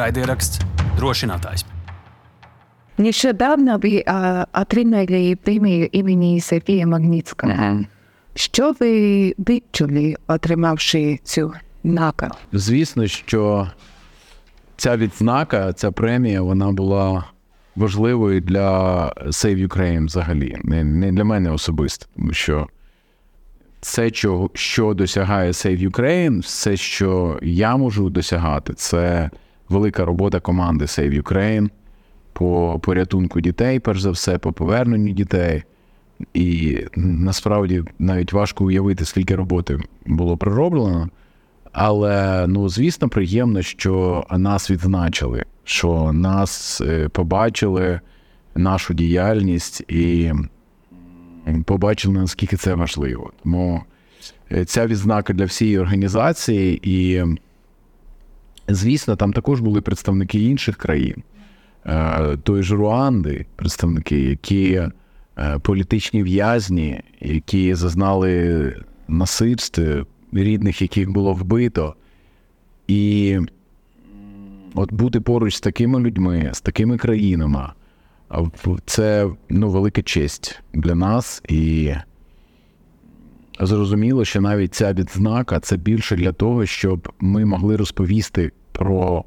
Raidieraksts drošinātājs. Нещодавно ви а, отримали премію імені Сергія Магнітського. Ага. Що ви відчули, отримавши цю нагороду? Звісно, що ця відзнака, ця премія, вона була важливою для Save Ukraine взагалі, не, не для мене особисто, тому що все, що, що досягає Save Ukraine, все, що я можу досягати, це велика робота команди Save Ukraine по порятунку дітей, перш за все, по поверненню дітей. І насправді навіть важко уявити, скільки роботи було пророблено. Але ну, звісно, приємно, що нас відзначили, що нас е, побачили, нашу діяльність і побачили, наскільки це важливо. Тому е, ця відзнака для всієї організації, і, звісно, там також були представники інших країн, Е, тої ж Руанди, представники, які е, політичні в'язні, які зазнали насильств, рідних, яких було вбито. І от бути поруч з такими людьми, з такими країнами, це ну, велика честь для нас. І зрозуміло, що навіть ця відзнака це більше для того, щоб ми могли розповісти про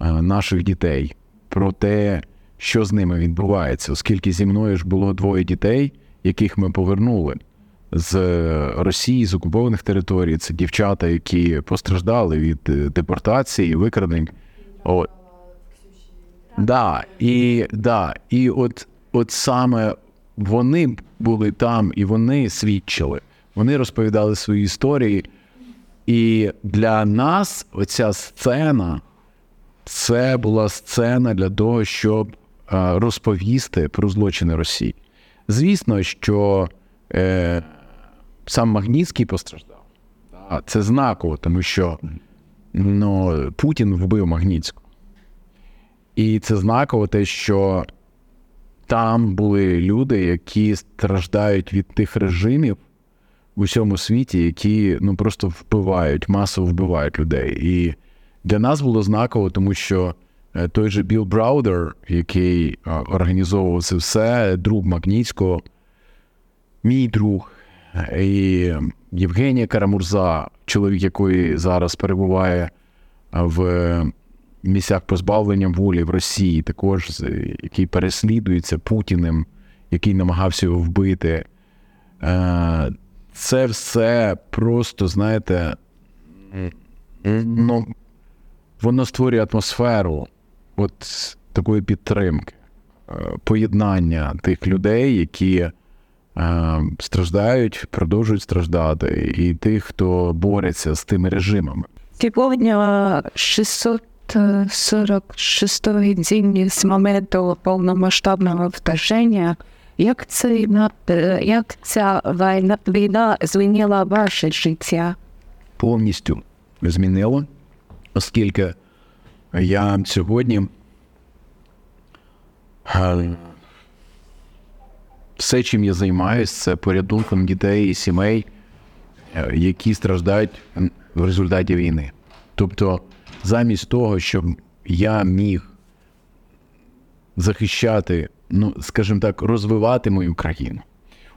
е, наших дітей, про те, що з ними відбувається, оскільки зі мною ж було двоє дітей, яких ми повернули з Росії, з окупованих територій. Це дівчата, які постраждали від е, депортації, викрадень. От. Да, і, да, і от, от саме вони були там і вони свідчили. Вони розповідали свої історії. І для нас оця сцена це була сцена для того, щоб розповісти про злочини Росії. Звісно, що е, сам Магнітський постраждав. Да, Це знаково, тому що ну, Путін вбив Магнітського. І це знаково те, що там були люди, які страждають від тих режимів в усьому світі, які ну, просто вбивають, масово вбивають людей. І для нас було знаково, тому що е, той же Білл Браудер, який е, організовував це все, друг Магнітського, мій друг, і Євгенія Карамурза, чоловік, який зараз перебуває е, в місцях позбавлення волі в Росії, також який переслідується Путіним, який намагався його вбити. Це все просто, знаєте, ну, воно створює атмосферу от такої підтримки, е, поєднання тих людей, які е, страждають, продовжують страждати, і тих, хто бореться з тими режимами. Сьогодні 646 день з моменту повномасштабного вторження. Як, це, як ця війна, війна змінила ваше життя? повністю змінило, оскільки я сьогодні е, все, чим я займаюся, це порятунком дітей і сімей, е, які страждають в результаті війни. Тобто, замість того, щоб я міг захищати, ну, скажімо так, розвивати мою країну,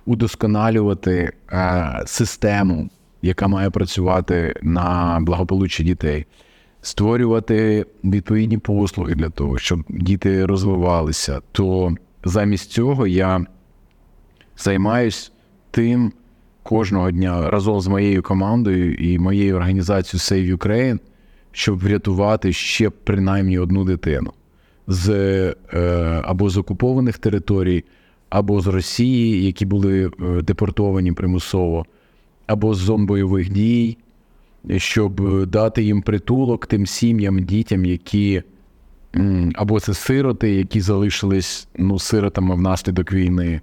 удосконалювати е, систему, яка має працювати на благополуччя дітей, створювати відповідні послуги для того, щоб діти розвивалися, то замість цього я займаюсь тим кожного дня разом з моєю командою і моєю організацією Save Ukraine, щоб врятувати ще принаймні одну дитину з е, або з окупованих територій, або з Росії, які були е, депортовані примусово, або з зон бойових дій, щоб е, дати їм притулок тим сім'ям, дітям, які або це сироти, які залишились ну, сиротами внаслідок війни,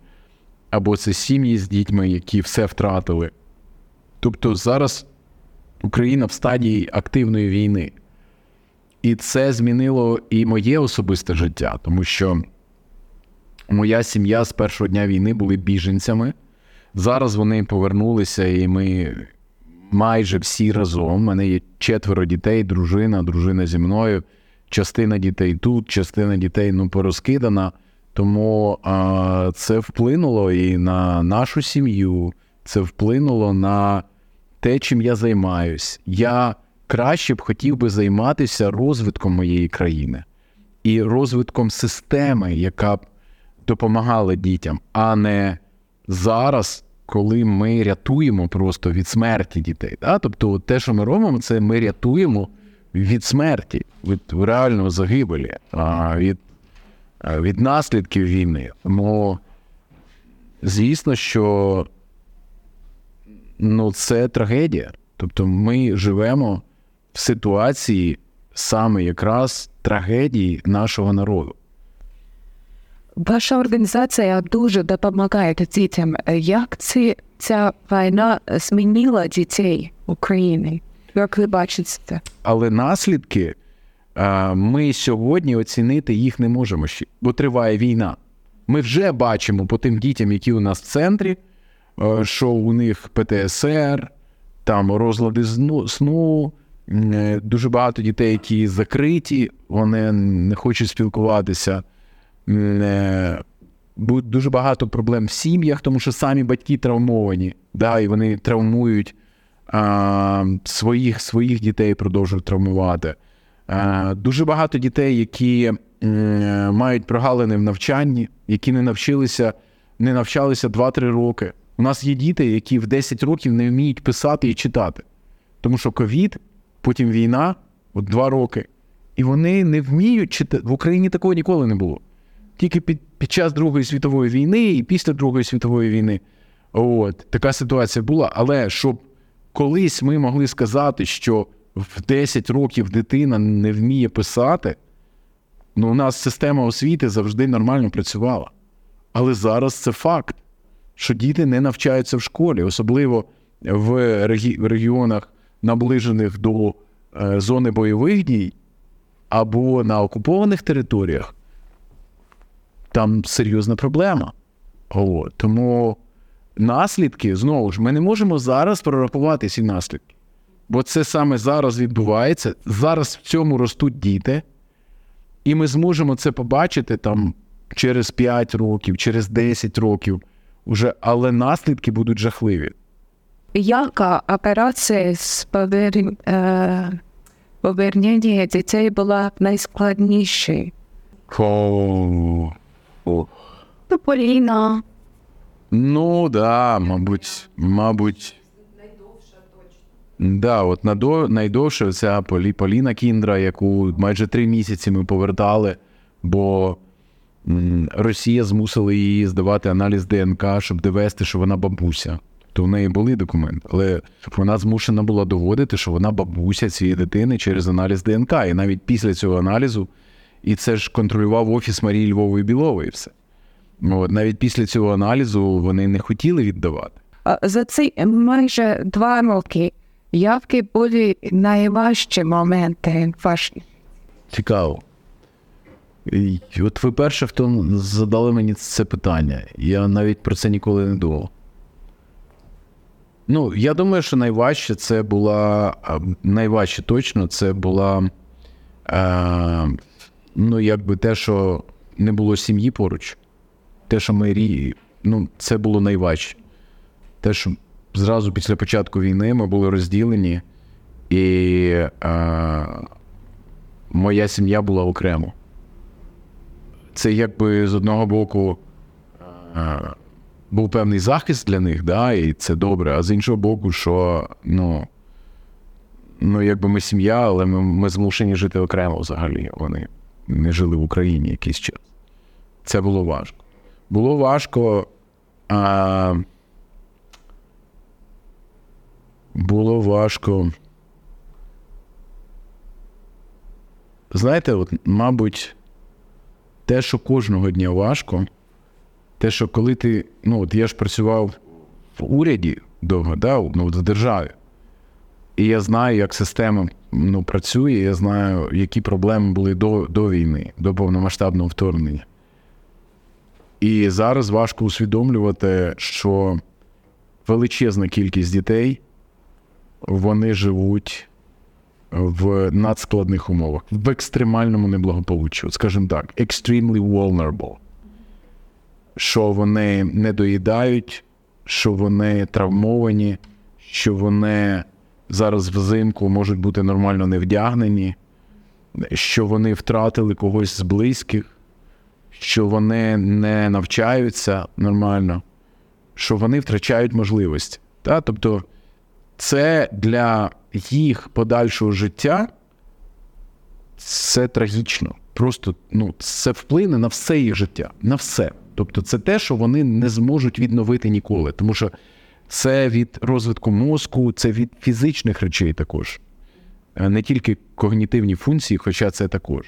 або це сім'ї з дітьми, які все втратили. Тобто зараз Україна в стадії активної війни. І це змінило і моє особисте життя, тому що моя сім'я з першого дня війни були біженцями. Зараз вони повернулися, і ми майже всі разом. У мене є четверо дітей, дружина, дружина зі мною, частина дітей тут, частина дітей ну, порозкидана. Тому а, це вплинуло і на нашу сім'ю, це вплинуло на те, чим я займаюсь. Я краще б хотів би займатися розвитком моєї країни і розвитком системи, яка б допомагала дітям, а не зараз, коли ми рятуємо просто від смерті дітей. Да? Тобто, те, що ми робимо, це ми рятуємо від смерті, від реального загибелі, від, від наслідків війни. Тому, звісно, що ну, це трагедія. Тобто, ми живемо ситуації саме якраз трагедії нашого народу. Ваша організація дуже допомагає дітям. Як ці, ця війна змінила дітей України? Як ви бачите це? Але наслідки ми сьогодні оцінити їх не можемо ще, бо триває війна. Ми вже бачимо по тим дітям, які у нас в центрі, що у них ПТСР, там розлади сну, дуже багато дітей, які закриті, вони не хочуть спілкуватися. Е, Дуже багато проблем в сім'ях, тому що самі батьки травмовані, да, і вони травмують а, своїх, своїх дітей продовжують травмувати. А, дуже багато дітей, які м, мають прогалини в навчанні, які не навчилися, не навчалися 2-3 роки. У нас є діти, які в 10 років не вміють писати і читати. Тому що ковід, потім війна, от 2 роки, і вони не вміють читати. В Україні такого ніколи не було. Тільки під, під час Другої світової війни і після Другої світової війни. От, така ситуація була. Але щоб колись ми могли сказати, що в 10 років дитина не вміє писати, ну у нас система освіти завжди нормально працювала. Але зараз це факт, що діти не навчаються в школі, особливо в регіонах, наближених до е, зони бойових дій або на окупованих територіях. Там серйозна проблема. От. Тому наслідки, знову ж, ми не можемо зараз прорахувати ці наслідки. Бо це саме зараз відбувається. Зараз в цьому ростуть діти, і ми зможемо це побачити там через 5 років, через 10 років, уже, але наслідки будуть жахливі. Яка операція з повер... е... повернення дітей була найскладнішою? О, о. Поліна. Ну, да, мабуть, мабуть. Да, от надо, найдовше ця Полі, Поліна Кіндра, яку майже три місяці ми повертали, бо Росія змусила її здавати аналіз ДНК, щоб довести, що вона бабуся. То в неї були документи, але вона змушена була доводити, що вона бабуся цієї дитини через аналіз ДНК. І навіть після цього аналізу, і це ж контролював офіс Марії Львової Білової все. От, навіть після цього аналізу вони не хотіли віддавати. За ці майже два роки які були найважчі моменти ваші? Цікаво. І От ви перше, хто задали мені це питання. Я навіть про це ніколи не думав. Ну, я думаю, що найважче це була. Найважче точно це була. Е, ну, якби те, що не було сім'ї поруч. Те, що ми рі... ну, це було найважче. Те, що зразу після початку війни ми були розділені, і е, моя сім'я була окремо. Це якби з одного боку е, був певний захист для них, да, і це добре, а з іншого боку, що ну, ну якби ми сім'я, але ми, ми змушені жити окремо взагалі. Вони не жили в Україні якийсь час. Це було важко. Було важко. А, було важко. Знаєте, от, мабуть, те, що кожного дня важко, те, що коли ти. Ну, от я ж працював в уряді довго, да, ну, в державі. І я знаю, як система ну, працює, я знаю, які проблеми були до, до війни, до повномасштабного вторгнення. І зараз важко усвідомлювати, що величезна кількість дітей вони живуть в надскладних умовах, в екстремальному неблагополуччю, скажімо так, extremely vulnerable. Що вони не доїдають, що вони травмовані, що вони зараз взимку можуть бути нормально не вдягнені, що вони втратили когось з близьких, що вони не навчаються нормально, що вони втрачають можливості. Та? Тобто це для їх подальшого життя це трагічно. Просто ну, це вплине на все їх життя, на все. Тобто, це те, що вони не зможуть відновити ніколи. Тому що це від розвитку мозку, це від фізичних речей також, Е, не тільки когнітивні функції, хоча це також.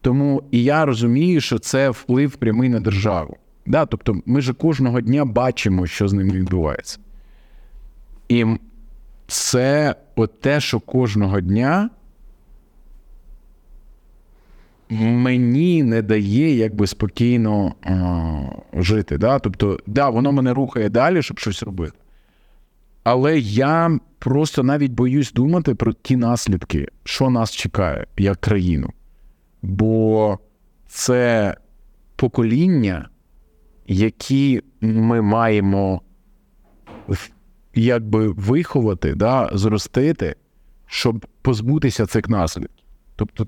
Тому і я розумію, що це вплив прямий на державу. Да? Тобто, ми ж кожного дня бачимо, що з ними відбувається. І це от те, що кожного дня мені не дає якби спокійно а, жити. Да? Тобто, да, воно мене рухає далі, щоб щось робити. Але я просто навіть боюсь думати про ті наслідки, що нас чекає як країну. Бо це покоління, які ми маємо якби виховати, да, зростити, щоб позбутися цих наслідків. Тобто,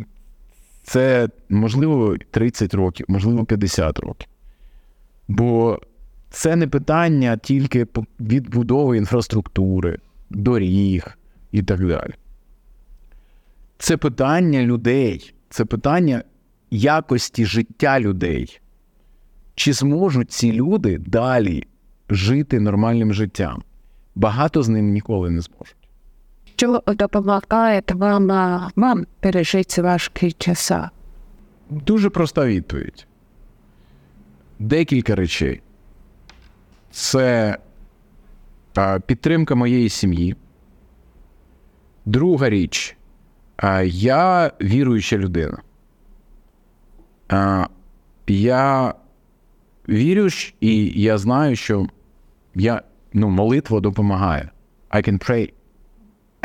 це можливо 30 років, можливо, 50 років. Бо це не питання тільки відбудови інфраструктури, доріг і так далі. Це питання людей, це питання якості життя людей. Чи зможуть ці люди далі жити нормальним життям? Багато з ним ніколи не зможуть. Що допомагає вам, вам пережити важкі часи? Дуже проста відповідь. Декілька речей. Це підтримка моєї сім'ї. Друга річ. Я віруюча людина. Я вірю і я знаю, що я, ну, молитва допомагає. I can pray.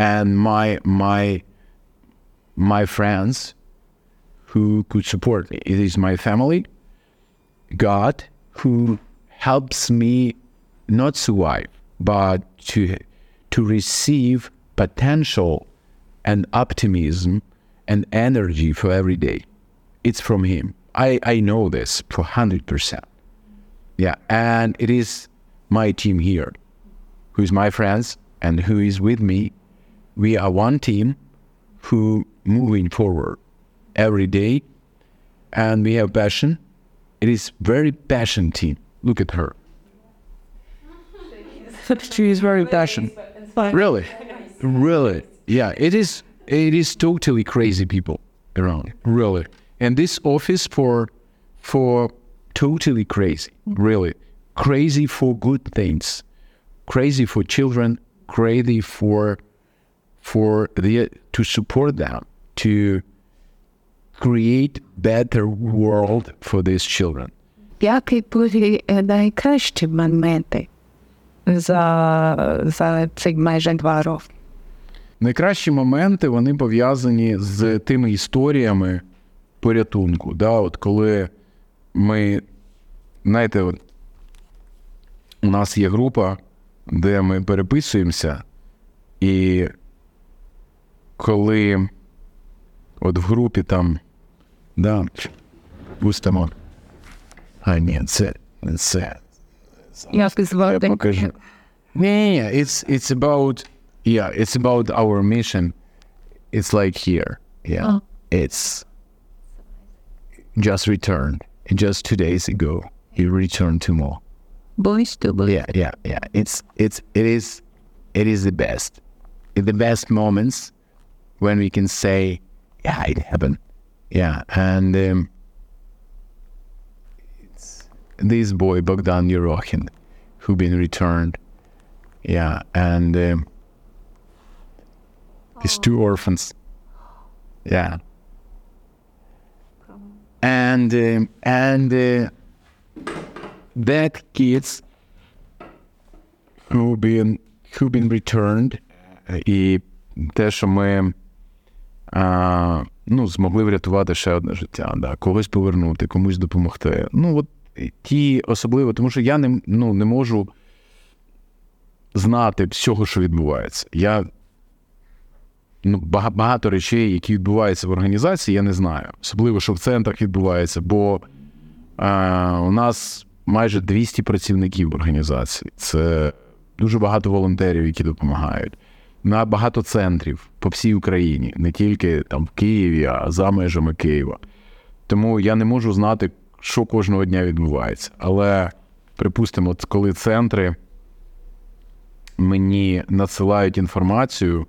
And my, my, my friends who could support me. It is my family, God, who helps me not survive, but to to receive potential and optimism and energy for every day. It's from Him. I, I know this for hundred percent. Yeah, and it is my team here, who is my friends and who is with me. We are one team who moving forward every day and we have passion. It is very passion team. Look at her. She is very passionate. Really, really, yeah. It is. It is totally crazy people around. Really, and this office for for totally crazy. Really, crazy for good things. Crazy for children. Crazy for for the to support them to create better world for these children. Які були найкращі моменти за, за ці майже два роки? Найкращі моменти вони пов'язані з тими історіями порятунку. Да? От коли ми, знаєте, от, у нас є група, де ми переписуємося, і коли от в групі там, да, пустимо. А, ні, це, це, Як Я звати? покажу. Ні, ні, it's, it's about, yeah, it's about our mission. It's like here. Yeah. Oh. It's just returned. Just two days ago, he returned to more. Boys to boys. Yeah, yeah, yeah. It's, it's, it is, it is the best. The best moments when we can say, yeah, it happened. Yeah. And, um, it's this boy, Bogdan Yerokhin, who been returned. Yeah. And, um, his two orphans. Yeah. And um, and uh, that kids who been who been returned, і те, що ми а, ну, змогли врятувати ще одне життя, да, когось повернути, комусь допомогти. Ну, от ті особливо, тому що я не, ну, не можу знати всього, що відбувається. Я ну, багато речей, які відбуваються в організації, я не знаю. Особливо, що в центрах відбувається, бо а, у нас майже 200 працівників в організації. Це дуже багато волонтерів, які допомагають. На багато центрів по всій Україні, не тільки там в Києві, а за межами Києва. Тому я не можу знати, що кожного дня відбувається. Але припустимо, коли центри мені надсилають інформацію,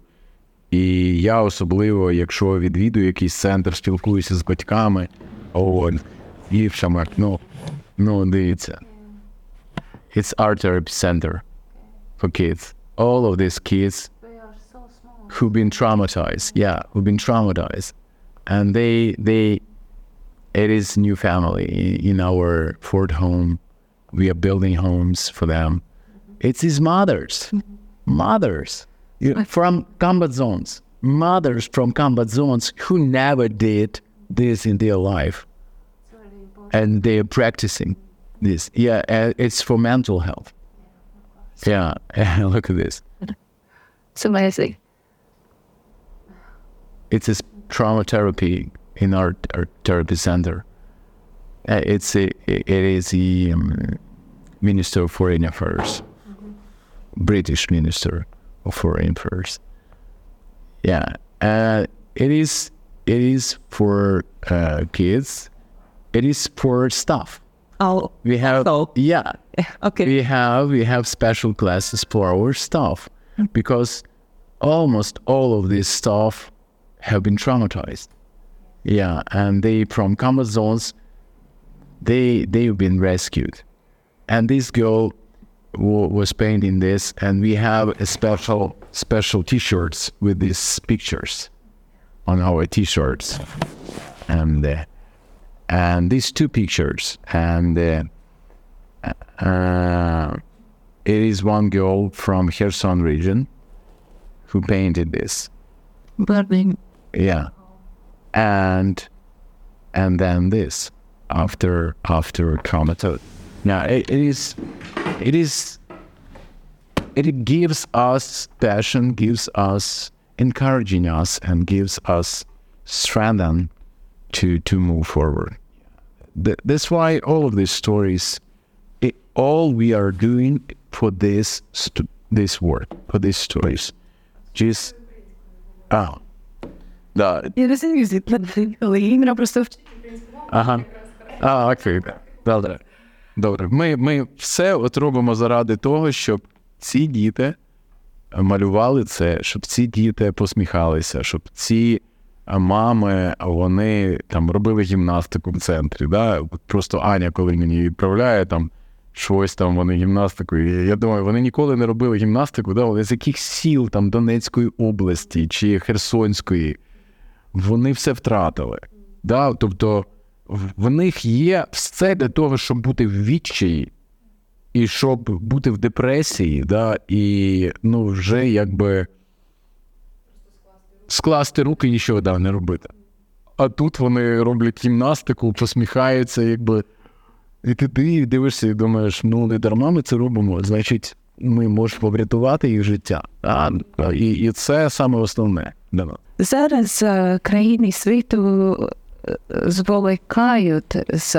і я особливо, якщо відвідую якийсь центр, спілкуюся з батьками, о, дівчами, ну, ну дивіться. It's art therapy center for kids. All of these kids who've been traumatized, yeah, who've been traumatized, and they they it is new family in our Ford home. We are building homes for them. It's his mothers, mothers from combat zones, mothers from combat zones who never did this in their life, and they're practicing this. Yeah, uh, it's for mental health. Yeah, look at this. It's amazing. It's a trauma therapy in our, our therapy center. Uh, it's a, it is the um, Minister of Foreign Affairs, British Minister of Foreign Affairs. Yeah, uh, it is it is for uh, kids. It is for staff. Oh, We have So- yeah okay. we have we have special classes for our staff because almost all of this staff have been traumatized yeah and they from combat zones they they've been rescued and this girl wa- was painting this and we have a special special t-shirts with these pictures on our t-shirts and uh, and these two pictures and uh, uh, it is one girl from Kherson region who painted this. Burning. Yeah, and and then this after after comatose. Now it, it is it is it gives us passion, gives us encouraging us, and gives us strength to to move forward. Th- That's why all of these stories, it, all we are doing for this st- this work, for these stories, just ah, да, Я не розумію, але іменно просто вчить. Ага. А, окей. Добре. Добре. Ми, ми все от робимо заради того, щоб ці діти малювали це, щоб ці діти посміхалися, щоб ці мами вони там робили гімнастику в центрі. Да? От Просто Аня, коли мені відправляє там щось там, вони гімнастику. І я думаю, вони ніколи не робили гімнастику, да? вони з яких сіл там Донецької області чи Херсонської вони все втратили. Да? Тобто в них є все для того, щоб бути в відчаї, і щоб бути в депресії, да? і ну, вже якби скласти руки і нічого да, не робити. А тут вони роблять гімнастику, посміхаються, якби. І ти, ти дивишся і думаєш, ну не дарма ми це робимо, значить, ми можемо врятувати їх життя. А, і, і це саме основне. Зараз е, країни світу е, зволікають з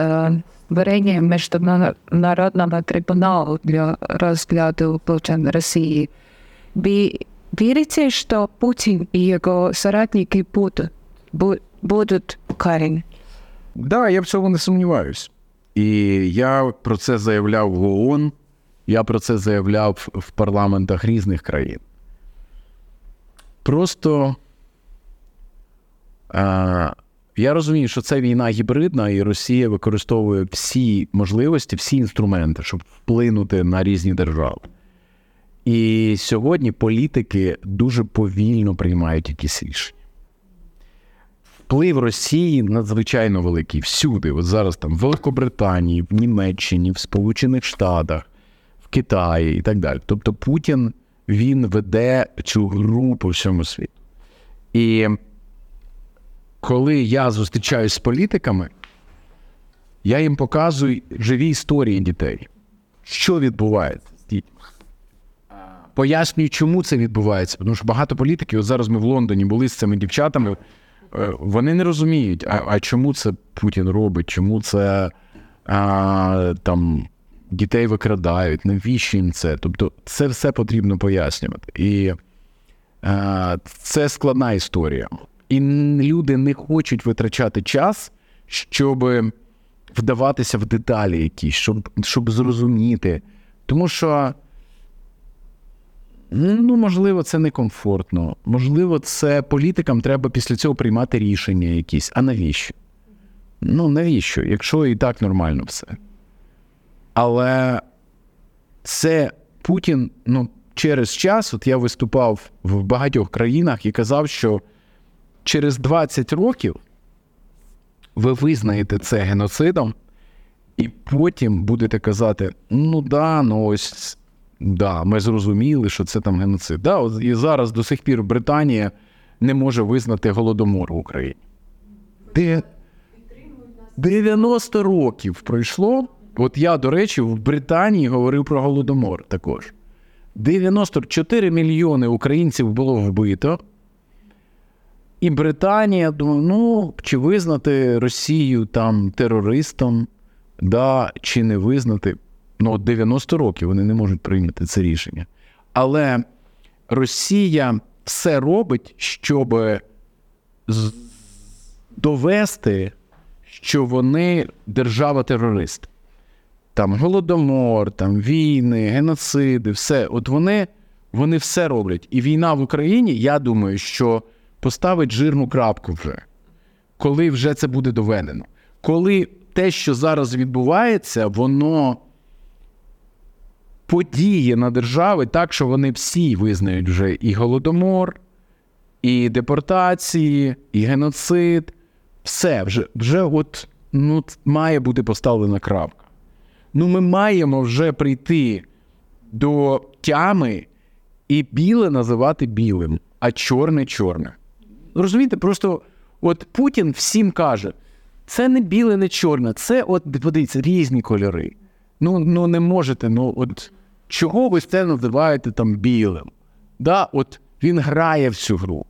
створенням міжнародного трибуналу для розгляду злочин Росії. Вірите, що Путін і його соратники будуть, будуть покарані? Да, я в цьому не сумніваюсь. І я про це заявляв в ООН, я про це заявляв в парламентах різних країн. Просто я розумію, що це війна гібридна, і Росія використовує всі можливості, всі інструменти, щоб вплинути на різні держави. І сьогодні політики дуже повільно приймають якісь рішення вплив Росії надзвичайно великий всюди. От зараз там в Великобританії, в Німеччині, в Сполучених Штатах, в Китаї і так далі. Тобто Путін він веде цю гру по всьому світу. І коли я зустрічаюсь з політиками, я їм показую живі історії дітей, що відбувається з дітьми. Пояснюю, чому це відбувається. Тому що багато політиків, от зараз ми в Лондоні були з цими дівчатами, е, вони не розуміють, а, а чому це Путін робить, чому це а, там дітей викрадають, навіщо їм це? Тобто це все потрібно пояснювати. І а, це складна історія. І люди не хочуть витрачати час, щоб вдаватися в деталі якісь, щоб, щоб зрозуміти. Тому що. Ну, можливо, це некомфортно. Можливо, це політикам треба після цього приймати рішення якісь. А навіщо? Ну, навіщо? Якщо і так нормально все. Але це Путін, ну, через час, от я виступав в багатьох країнах і казав, що через 20 років ви визнаєте це геноцидом, і потім будете казати: ну да, ну ось да, ми зрозуміли, що це там геноцид. Да, І зараз до сих пір Британія не може визнати голодомор в Україні. Де 90 років пройшло. От я, до речі, в Британії говорив про голодомор також. 94 мільйони українців було вбито. І Британія думає, ну, чи визнати Росію там терористом, да, чи не визнати. Ну, от 90 років вони не можуть прийняти це рішення. Але Росія все робить, щоб довести, що вони держава-терорист. Там голодомор, там війни, геноциди, все. От вони, вони все роблять. І війна в Україні, я думаю, що поставить жирну крапку вже, коли вже це буде доведено. Коли те, що зараз відбувається, воно подіє на держави так, що вони всі визнають вже і голодомор, і депортації, і геноцид. Все, вже, вже от, ну, має бути поставлена крапка. Ну, ми маємо вже прийти до тями і біле називати білим, а чорне чорне. Розумієте, просто от Путін всім каже: це не біле, не чорне, це от подивіться, різні кольори. Ну, ну не можете, ну от чого ви це називаєте там білим? Да, от він грає в цю гру.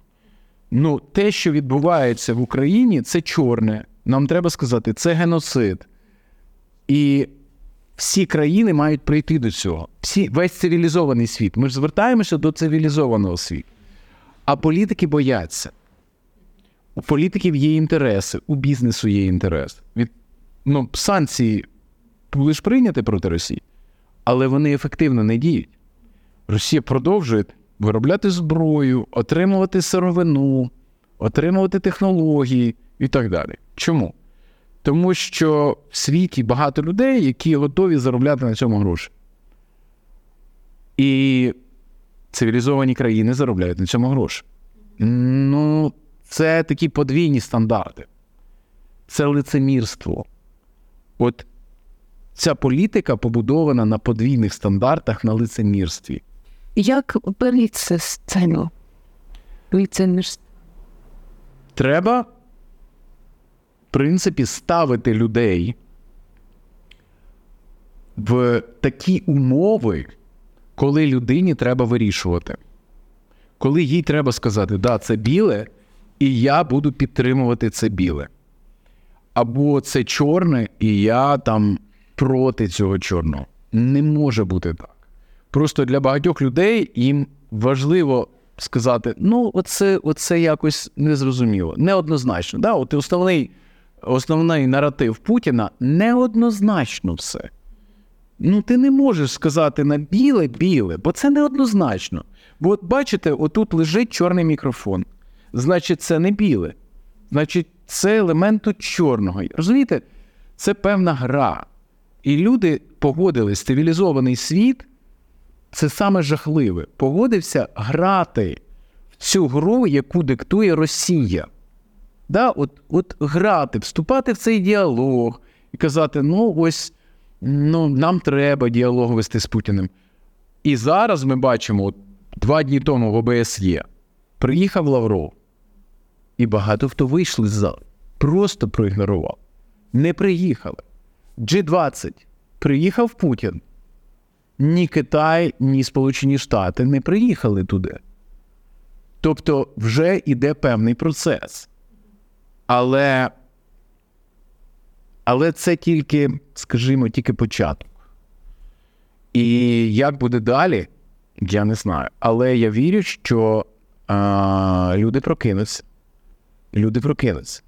Ну, те, що відбувається в Україні, це чорне. Нам треба сказати, це геноцид. І всі країни мають прийти до цього. Всі, весь цивілізований світ. Ми ж звертаємося до цивілізованого світу. А політики бояться. У політиків є інтереси, у бізнесу є інтерес. Від, ну, санкції були ж прийняті проти Росії, але вони ефективно не діють. Росія продовжує виробляти зброю, отримувати сировину, отримувати технології і так далі. Чому? Тому що в світі багато людей, які готові заробляти на цьому гроші. І цивілізовані країни заробляють на цьому гроші. Ну, це такі подвійні стандарти. Це лицемірство. От ця політика побудована на подвійних стандартах на лицемірстві. Як боротися з цим лицемірством? Треба, в принципі, ставити людей в такі умови, коли людині треба вирішувати. Коли їй треба сказати, да, це біле, і я буду підтримувати це біле. Або це чорне, і я там проти цього чорного. Не може бути так. Просто для багатьох людей їм важливо сказати: ну, оце, оце якось незрозуміло, неоднозначно. Да? От основний, основний наратив Путіна неоднозначно все. Ну, ти не можеш сказати на біле біле, бо це неоднозначно. Бо от бачите, отут лежить чорний мікрофон. Значить, це не біле. Значить, це елемент чорного. Розумієте, це певна гра. І люди погодились, цивілізований світ це саме жахливе. Погодився грати в цю гру, яку диктує Росія. Да, от, от грати, вступати в цей діалог і казати: ну, ось ну, нам треба діалог вести з Путіним. І зараз ми бачимо, от, два дні тому в ОБСЄ приїхав Лавров. І багато хто вийшли з залу, просто проігнорував. Не приїхали. G20 приїхав Путін. Ні Китай, ні Сполучені Штати не приїхали туди. Тобто вже йде певний процес. Але, але це тільки, скажімо, тільки початок. І як буде далі, я не знаю. Але я вірю, що а, люди прокинуться. Люди прокинуться.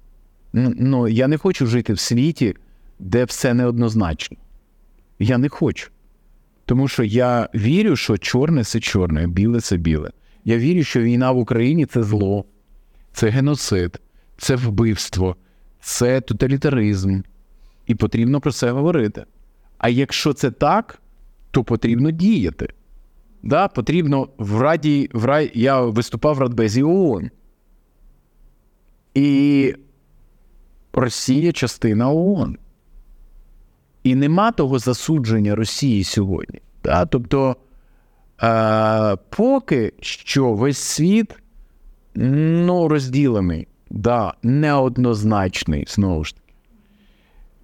Ну, я не хочу жити в світі, де все неоднозначно. Я не хочу. Тому що я вірю, що чорне це чорне, біле це біле. Я вірю, що війна в Україні це зло, це геноцид, це вбивство, це тоталітаризм. І потрібно про це говорити. А якщо це так, то потрібно діяти. Да, потрібно в Раді, в Раді, я виступав в Радбезі ООН. І Росія частина ООН. І нема того засудження Росії сьогодні. Да? Тобто, е, поки що весь світ ну, розділений, да, неоднозначний, знову ж таки.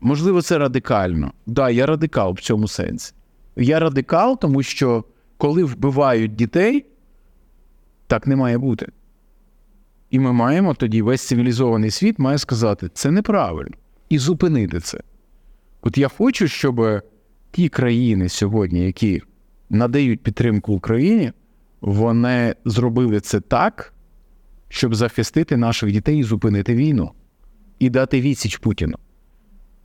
Можливо, це радикально. Да, я радикал в цьому сенсі. Я радикал, тому що коли вбивають дітей, так не має бути. І ми маємо тоді весь цивілізований світ має сказати, це неправильно, і зупинити це. От я хочу, щоб ті країни сьогодні, які надають підтримку Україні, вони зробили це так, щоб захистити наших дітей і зупинити війну і дати відсіч Путіну.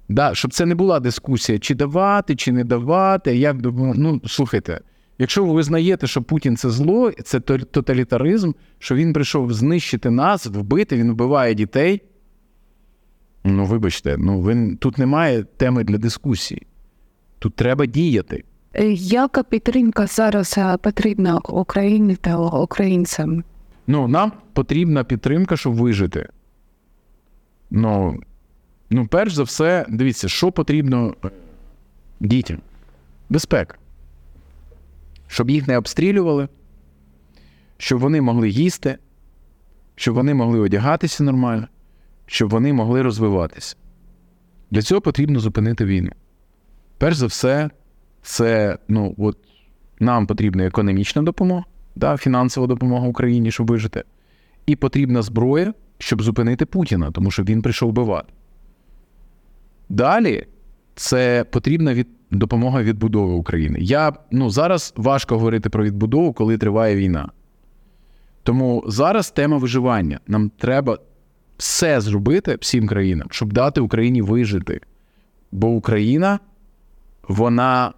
Да, щоб це не була дискусія, чи давати, чи не давати. Як ну слухайте, якщо ви визнаєте, що Путін це зло, це тоталітаризм, що він прийшов знищити нас, вбити, він вбиває дітей. Ну, вибачте, ну ви тут немає теми для дискусії. Тут треба діяти. Е, Яка підтримка зараз е, потрібна Україні та українцям? Ну, нам потрібна підтримка, щоб вижити. Ну, ну, перш за все, дивіться, що потрібно е, дітям? Безпека. Щоб їх не обстрілювали, щоб вони могли їсти, щоб вони могли одягатися нормально, щоб вони могли розвиватися. Для цього потрібно зупинити війну. Перш за все, це ну, от, нам потрібна економічна допомога, да, фінансова допомога Україні, щоб вижити. І потрібна зброя, щоб зупинити Путіна, тому що він прийшов вбивати. Далі це потрібна від, допомога відбудови України. Я, ну, зараз важко говорити про відбудову, коли триває війна. Тому зараз тема виживання. Нам треба все зробити всім країнам, щоб дати Україні вижити. Бо Україна, вона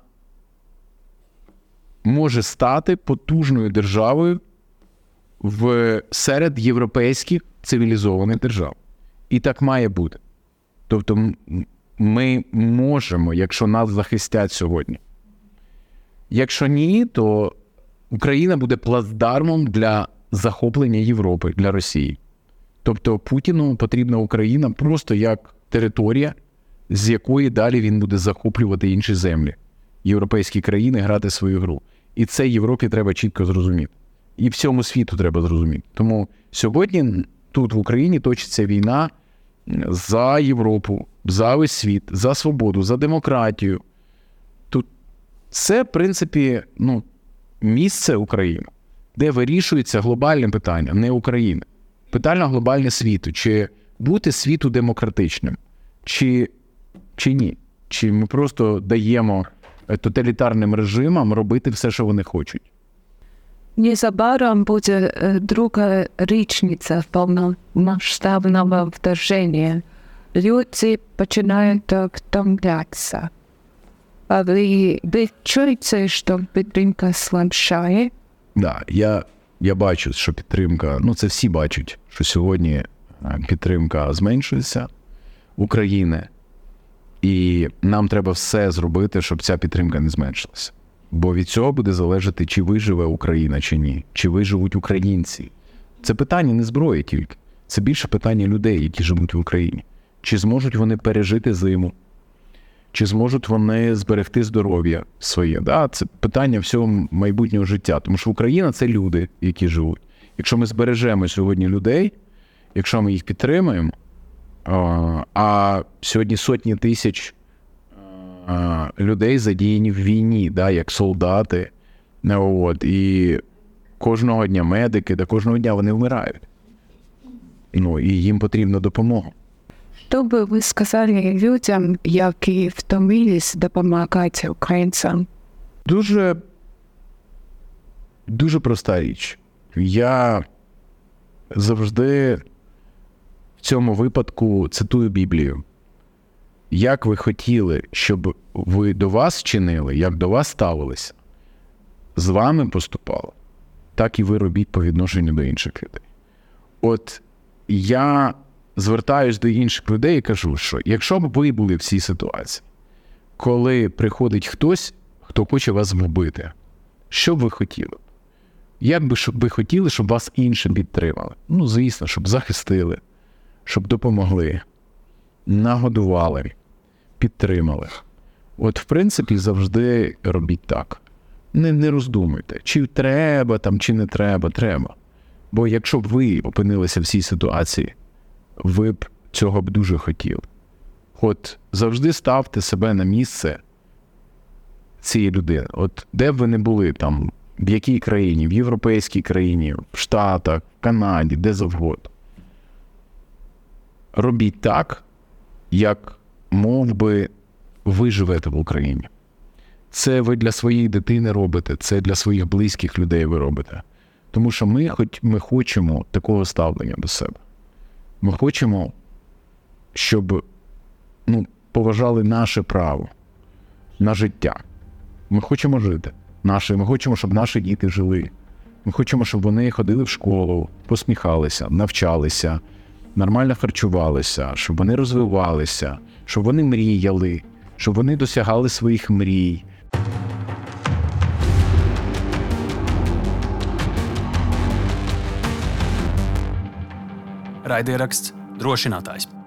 може стати потужною державою в серед європейських цивілізованих держав. І так має бути. Тобто, ми можемо, якщо нас захистять сьогодні. Якщо ні, то Україна буде плацдармом для захоплення Європи для Росії. Тобто Путіну потрібна Україна просто як територія, з якої далі він буде захоплювати інші землі, європейські країни грати свою гру. І це Європі треба чітко зрозуміти. І всьому світу треба зрозуміти. Тому сьогодні тут в Україні точиться війна за Європу, за весь світ, за свободу, за демократію. Тут це, в принципі, ну, місце України, де вирішується глобальне питання, не України. Питання глобальне світу. Чи бути світу демократичним, чи, чи ні? Чи ми просто даємо тоталітарним режимам робити все, що вони хочуть? Незабаром буде друга річниця повномасштабного вторження. Люди починають втомлятися. А ви, чуєте, що підтримка слабшає? Да, я, я бачу, що підтримка, ну це всі бачать, що сьогодні підтримка зменшується України, і нам треба все зробити, щоб ця підтримка не зменшилася. Бо від цього буде залежати, чи виживе Україна, чи ні, чи виживуть українці. Це питання не зброї тільки, це більше питання людей, які живуть в Україні. Чи зможуть вони пережити зиму, чи зможуть вони зберегти здоров'я своє. Да? Це питання всього майбутнього життя. Тому що Україна це люди, які живуть. Якщо ми збережемо сьогодні людей, якщо ми їх підтримуємо, а, сьогодні сотні тисяч людей задіяні в війні, да, як солдати. Ну, От, і кожного дня медики, да кожного дня вони вмирають. Ну, і їм потрібна допомога. Що би ви сказали людям, які втомились допомагати українцям? Дуже, дуже проста річ. Я завжди в цьому випадку цитую Біблію. Як ви хотіли, щоб ви до вас чинили, як до вас ставилися, з вами поступало, так і ви робіть по відношенню до інших людей. От я звертаюсь до інших людей і кажу, що якщо б ви були в цій ситуації, коли приходить хтось, хто хоче вас вбити, що б ви хотіли? Як би щоб ви хотіли, щоб вас інші підтримали? Ну, звісно, щоб захистили, щоб допомогли, нагодували, підтримали. От, в принципі, завжди робіть так. Не, не роздумуйте, чи треба там, чи не треба, треба. Бо якщо б ви опинилися в цій ситуації, ви б цього б дуже хотіли. От завжди ставте себе на місце цієї людини. От де б ви не були там, в якій країні, в європейській країні, в Штатах, в Канаді, де завгодно. Робіть так, як мов би ви живете в Україні. Це ви для своєї дитини робите, це для своїх близьких людей ви робите. Тому що ми, хоч ми хочемо такого ставлення до себе. Ми хочемо, щоб ну, поважали наше право на життя. Ми хочемо жити. Наше, ми хочемо, щоб наші діти жили. Ми хочемо, щоб вони ходили в школу, посміхалися, навчалися, нормально харчувалися, щоб вони розвивалися, щоб вони мріяли, щоб вони досягали своїх мрій. Raidieraksts drošinātājs.